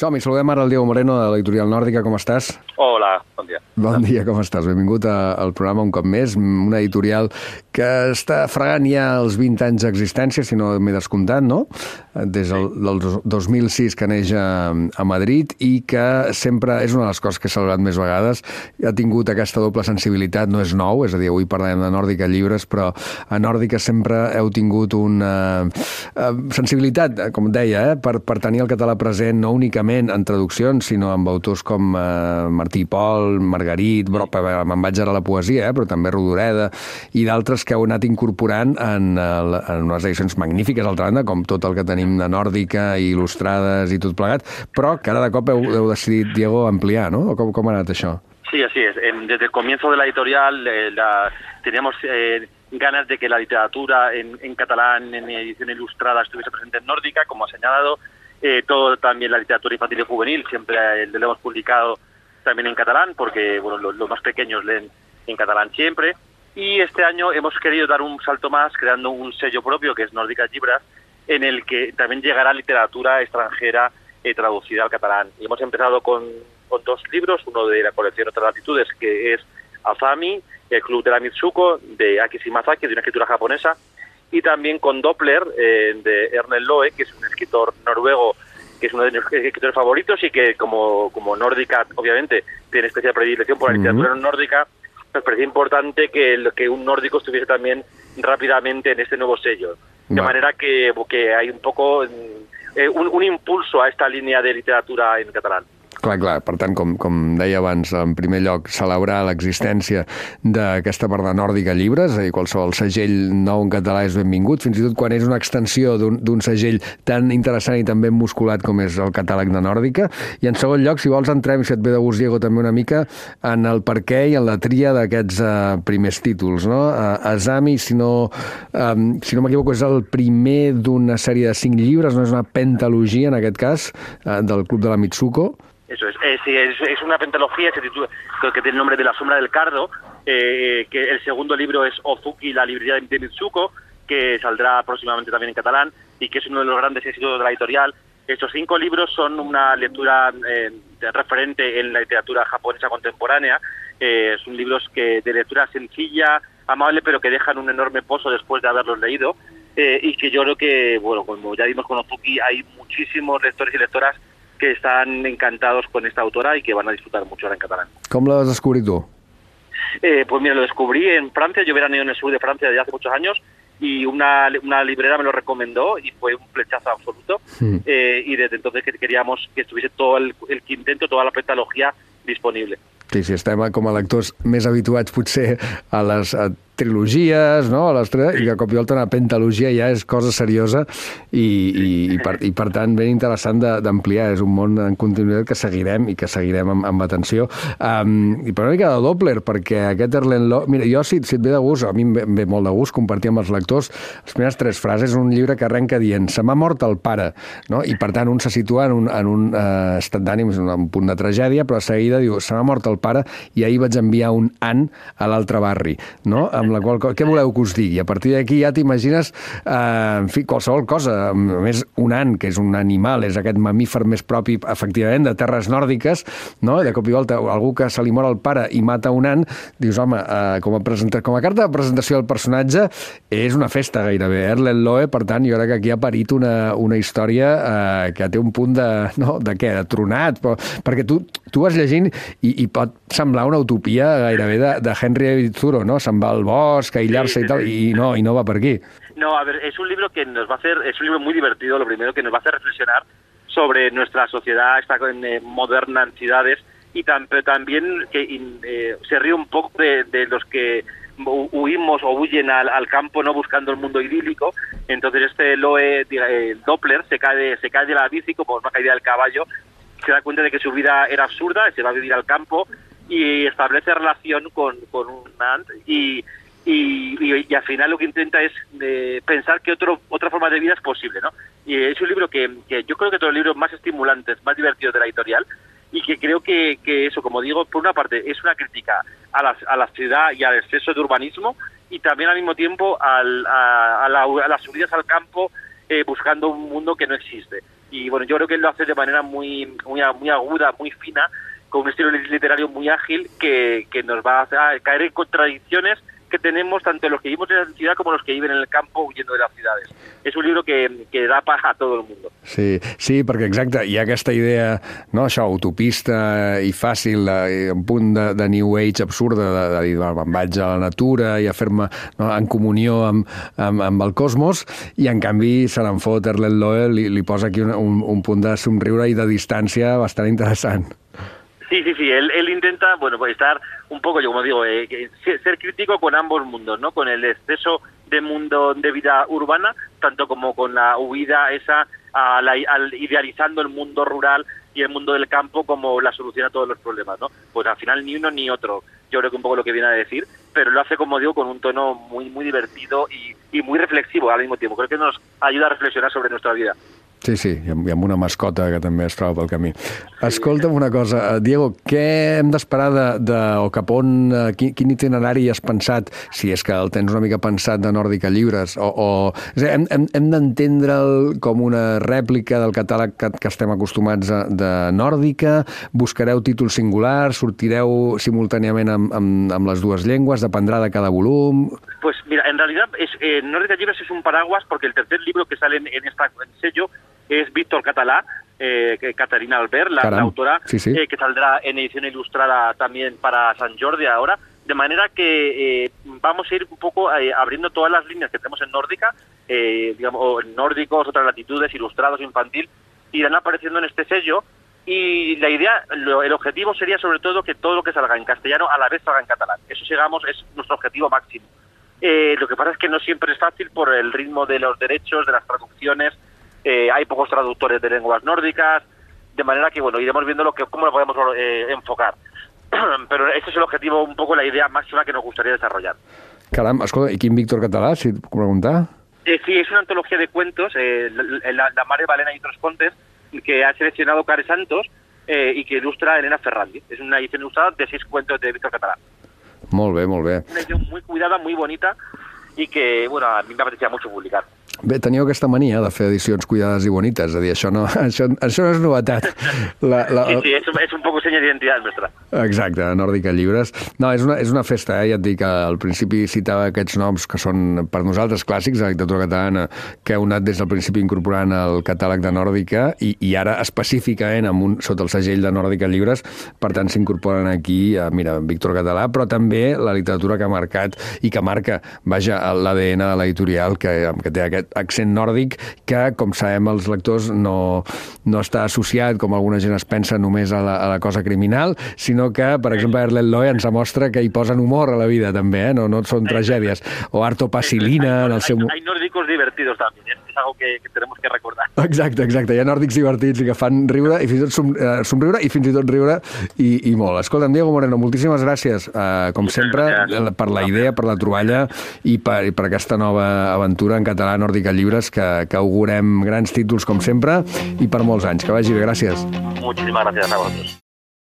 Som-hi, saludem ara el Diego Moreno de l'Editorial Nòrdica, com estàs? Hola, bon dia. Bon dia, com estàs? Benvingut a- al programa un cop més, una editorial que està fregant ja els 20 anys d'existència, si no m'he descomptat, no? Des del, del dos- 2006 que neix a, a Madrid i que sempre, és una de les coses que he celebrat més vegades, ha tingut aquesta doble sensibilitat, no és nou, és a dir, avui parlem de Nòrdica Llibres, però a Nòrdica sempre heu tingut una eh, sensibilitat, com deia, eh, per, per tenir el català present no únicament en traduccions, sinó amb autors com eh, Martí Pol, Margarit, però, me'n vaig ara a la poesia, eh, però també Rodoreda, i d'altres que heu anat incorporant en, en unes edicions magnífiques, altra banda, com tot el que tenim de Nòrdica, i il·lustrades i tot plegat, però que ara de cop heu, heu decidit, Diego, ampliar, no? Com, com ha anat això? Sí, así es. En- desde el comienzo de la editorial eh, la- teníamos eh, ganas de que la literatura en, en catalán, en edición ilustrada, estuviese presente en Nórdica, como ha señalado. Eh, todo también la literatura infantil y juvenil, siempre eh, lo hemos publicado también en catalán, porque bueno, los, los más pequeños leen en catalán siempre. Y este año hemos querido dar un salto más, creando un sello propio, que es Nórdica Libras, en el que también llegará literatura extranjera eh, traducida al catalán. Y hemos empezado con, con dos libros, uno de la colección Otras Latitudes, que es Azami, el Club de la Mitsuko, de Aki Shimazaki, de una escritura japonesa, y también con Doppler, eh, de Ernest Loe, que es un escritor noruego, que es uno de mis escritores favoritos y que como, como nórdica, obviamente, tiene especial predilección por la literatura nórdica, nos parecía importante que, el- que un nórdico estuviese también rápidamente en este nuevo sello. De Vale. manera que, que hay un poco mm, eh, un, un impulso a esta línea de literatura en catalán. Clar, clar, per tant, com, com deia abans, en primer lloc, celebrar l'existència d'aquesta part de Nòrdica Llibres, és a dir, qualsevol segell nou en català és benvingut, fins i tot quan és una extensió d'un segell tan interessant i tan ben musculat com és el catàleg de Nòrdica. I en segon lloc, si vols, entrem, si et ve de gust, Diego, també una mica en el per què i en la tria d'aquests uh, primers títols, no? Uh, Asami, si no, um, si no m'equivoco, és el primer d'una sèrie de cinc llibres, no és una pentalogia, en aquest cas, uh, del Club de la Mitsuko, Eso es. Eh, es, es una pentalogía que, titula- que tiene el nombre de La sombra del cardo, eh, que el segundo libro es Ozuki, la librería de, Mitsuko, que saldrá próximamente también en catalán y que es uno de los grandes éxitos de la editorial. Estos cinco libros son una lectura eh, referente en la literatura japonesa contemporánea. Eh, son libros que de lectura sencilla, amable, pero que dejan un enorme pozo después de haberlos leído. Eh, y que yo creo que, bueno, como ya vimos con Ozuki, hay muchísimos lectores y lectoras que están encantados con esta autora y que van a disfrutar mucho ahora en catalán. Com l'has descobrit tu? Eh, pues mira, lo descubrí en Francia, yo veraneo en el sur de Francia desde hace muchos años y una, una librera me lo recomendó y fue un flechazo absoluto Mm. eh, y desde entonces que queríamos que estuviese todo el, el quinteto, toda la pentalogía disponible. Sí, sí, estem com a lectors més habituats potser a les a trilogies, no? a les tre... i a cop i volta una pentalogia ja és cosa seriosa i, i, i, per, i per tant ben interessant de- d'ampliar. És un món en continuïtat que seguirem i que seguirem amb, amb atenció. Um, I per una mica de Doppler, perquè aquest Erlen Lo... Mira, jo, si, si et ve de gust, a mi em ve, em ve molt de gust compartir amb els lectors les primeres tres frases, un llibre que arrenca dient se m'ha mort el pare, no? i per tant un se situa en un, en un uh, estat d'ànim, és un, un punt de tragèdia, però de seguida diu se m'ha mort el pare i ahir vaig enviar un an a l'altre barri, no? amb la qual co- què voleu que us digui? A partir d'aquí ja t'imagines eh, en fi, qualsevol cosa, a més un an, que és un animal, és aquest mamífer més propi, efectivament, de terres nòrdiques, no? de cop i volta algú que se li mor el pare i mata un an, dius, home, eh, com, a presenta... com a carta de presentació del personatge és una festa gairebé, Erlen Loe, per tant, jo crec que aquí ha parit una, una història eh, que té un punt de, no, de què, de tronat, però, perquè tu, tu vas llegint i, i pot semblar una utopia gairebé de, de Henry Thoreau, no? Se'n va al bosc, a aïllar-se Sí, i tal, sí. i no, i no va per aquí. No, a ver, es un libro que nos va a hacer, es un libro muy divertido, lo primero que nos va a hacer reflexionar sobre nuestra sociedad, esta eh, moderna en ciudades, y tam- pero también que eh, se ríe un poco de, de los que hu- huimos o huyen al, al campo no buscando el mundo idílico. Entonces este Loe diga, eh, Doppler se cae, de, se cae de la bici como una caída del caballo, se da cuenta de que su vida era absurda, se va a vivir al campo y establece relación con, con un ant y, y, y- y al final lo que intenta es eh, pensar que otro, otra forma de vida es posible, ¿no? Y es un libro que, que yo creo que todos los libros más estimulantes, más divertidos de la editorial y que creo que, que eso, como digo, por una parte es una crítica a la, a la ciudad y al exceso de urbanismo y también al mismo tiempo al- a, la- las subidas al campo eh, buscando un mundo que no existe. Y bueno, yo creo que él lo hace de manera muy, muy, muy aguda, muy fina, con un estilo literario muy ágil que, que nos va a caer en contradicciones que tenemos tanto los que vivimos en la ciudad como los que viven en el campo huyendo de las ciudades. És un llibre que, que da paz a tot el món. Sí, sí, perquè exacte, hi ha aquesta idea, no, això, utopista i fàcil, de, un punt de, de New Age absurda, de, de dir, me'n vaig a la natura i a fer-me no, en comunió amb, amb, amb el cosmos, i en canvi se n'en fot Erlen Loe, li, li posa aquí un, un, un punt de somriure i de distància bastant interessant. Sí, sí, sí, él, él intenta, bueno, pues estar un poco, yo como digo, eh, ser crítico con ambos mundos, ¿no? Con el exceso de mundo de vida urbana, tanto como con la huida esa, al, idealizando el mundo rural y el mundo del campo como la solución a todos los problemas, ¿no? Pues al final ni uno ni otro, yo creo que un poco lo que viene a decir, pero lo hace, como digo, con un tono muy, muy divertido y muy reflexivo al mismo tiempo. Creo que nos ayuda a reflexionar sobre nuestra vida. Sí, sí, i amb, i amb una mascota que també es troba pel camí. Escolta'm una cosa, eh, Diego, què hem d'esperar de, de, o cap on, eh, quin, quin itinerari has pensat, si és que el tens una mica pensat de Nòrdica Llibres, o, o és dir, hem, hem, hem d'entendre'l com una rèplica del catàleg que, que estem acostumats a, de Nòrdica, buscareu títols singulars, sortireu simultàniament amb, amb, amb les dues llengües, dependrà de cada volum... Pues en realidad es, eh, Nórdica Libres es un paraguas porque el tercer libro que sale en, en esta en sello es Víctor Catalá, eh, Catarina Albert, la, la autora, sí, sí. Eh, que saldrá en edición ilustrada también para San Jordi ahora. De manera que eh, vamos a ir un poco eh, abriendo todas las líneas que tenemos en nórdica, eh, digamos, nórdicos, otras latitudes, ilustrados, infantil, irán apareciendo en este sello. Y la idea, lo, el objetivo sería sobre todo que todo lo que salga en castellano a la vez salga en catalán. Eso, digamos, es nuestro objetivo máximo. Eh, lo que pasa es que no siempre es fácil por el ritmo de los derechos, de las traducciones, eh, hay pocos traductores de lenguas nórdicas, de manera que, bueno, iremos viendo lo que, cómo lo podemos eh, enfocar. Pero ese es el objetivo, un poco la idea máxima que nos gustaría desarrollar. Caram, escolta, i quin Víctor Català, si puc preguntar? Eh, sí, es una antología de cuentos, eh, la, la, Mare Valena y otros contes, que ha seleccionado Care Santos eh, y que ilustra Elena Ferrandi. Es una edición ilustrada de seis cuentos de Víctor Català. Molt bé, molt bé. Una edición muy cuidada, muy bonita y que, bueno, a mí me apetecía mucho publicar. Bé, teníeu aquesta mania de fer edicions cuidades i bonites, és a dir, això no, això, això no és novetat. La, la... Sí, sí, és, és un poc senyal d'identitat nostra. Exacte, Nòrdica Llibres. No, és una, és una festa, eh? ja et dic, al principi citava aquests noms que són per nosaltres clàssics de la literatura catalana, que heu anat des del principi incorporant el catàleg de Nòrdica i, i ara específicament amb un, sota el segell de Nòrdica Llibres, per tant s'incorporen aquí, eh, mira, Víctor Català, però també la literatura que ha marcat i que marca, vaja, l'ADN de l'editorial que, que té aquest accent nòrdic que, com sabem els lectors, no, no està associat, com alguna gent es pensa, només a la, a la cosa criminal, sinó que, per exemple, Erlet Loe ens mostra que hi posen humor a la vida, també, eh? no, no són tragèdies. O Arto Pasilina, en el seu... Hay, hay nórdicos divertidos también, es algo que, que tenemos que recordar. Exacte, exacte. Hi ha nòrdics divertits i que fan riure, i fins i tot som, eh, somriure, i fins i tot riure, i, i molt. Escolta'm, Diego Moreno, moltíssimes gràcies, eh, com sempre, per la idea, per la troballa i per, i per aquesta nova aventura en català nòrdica llibres que, que augurem grans títols com sempre i per molts anys. Que vagi bé, gràcies. Muchísimas gracias a vosotros.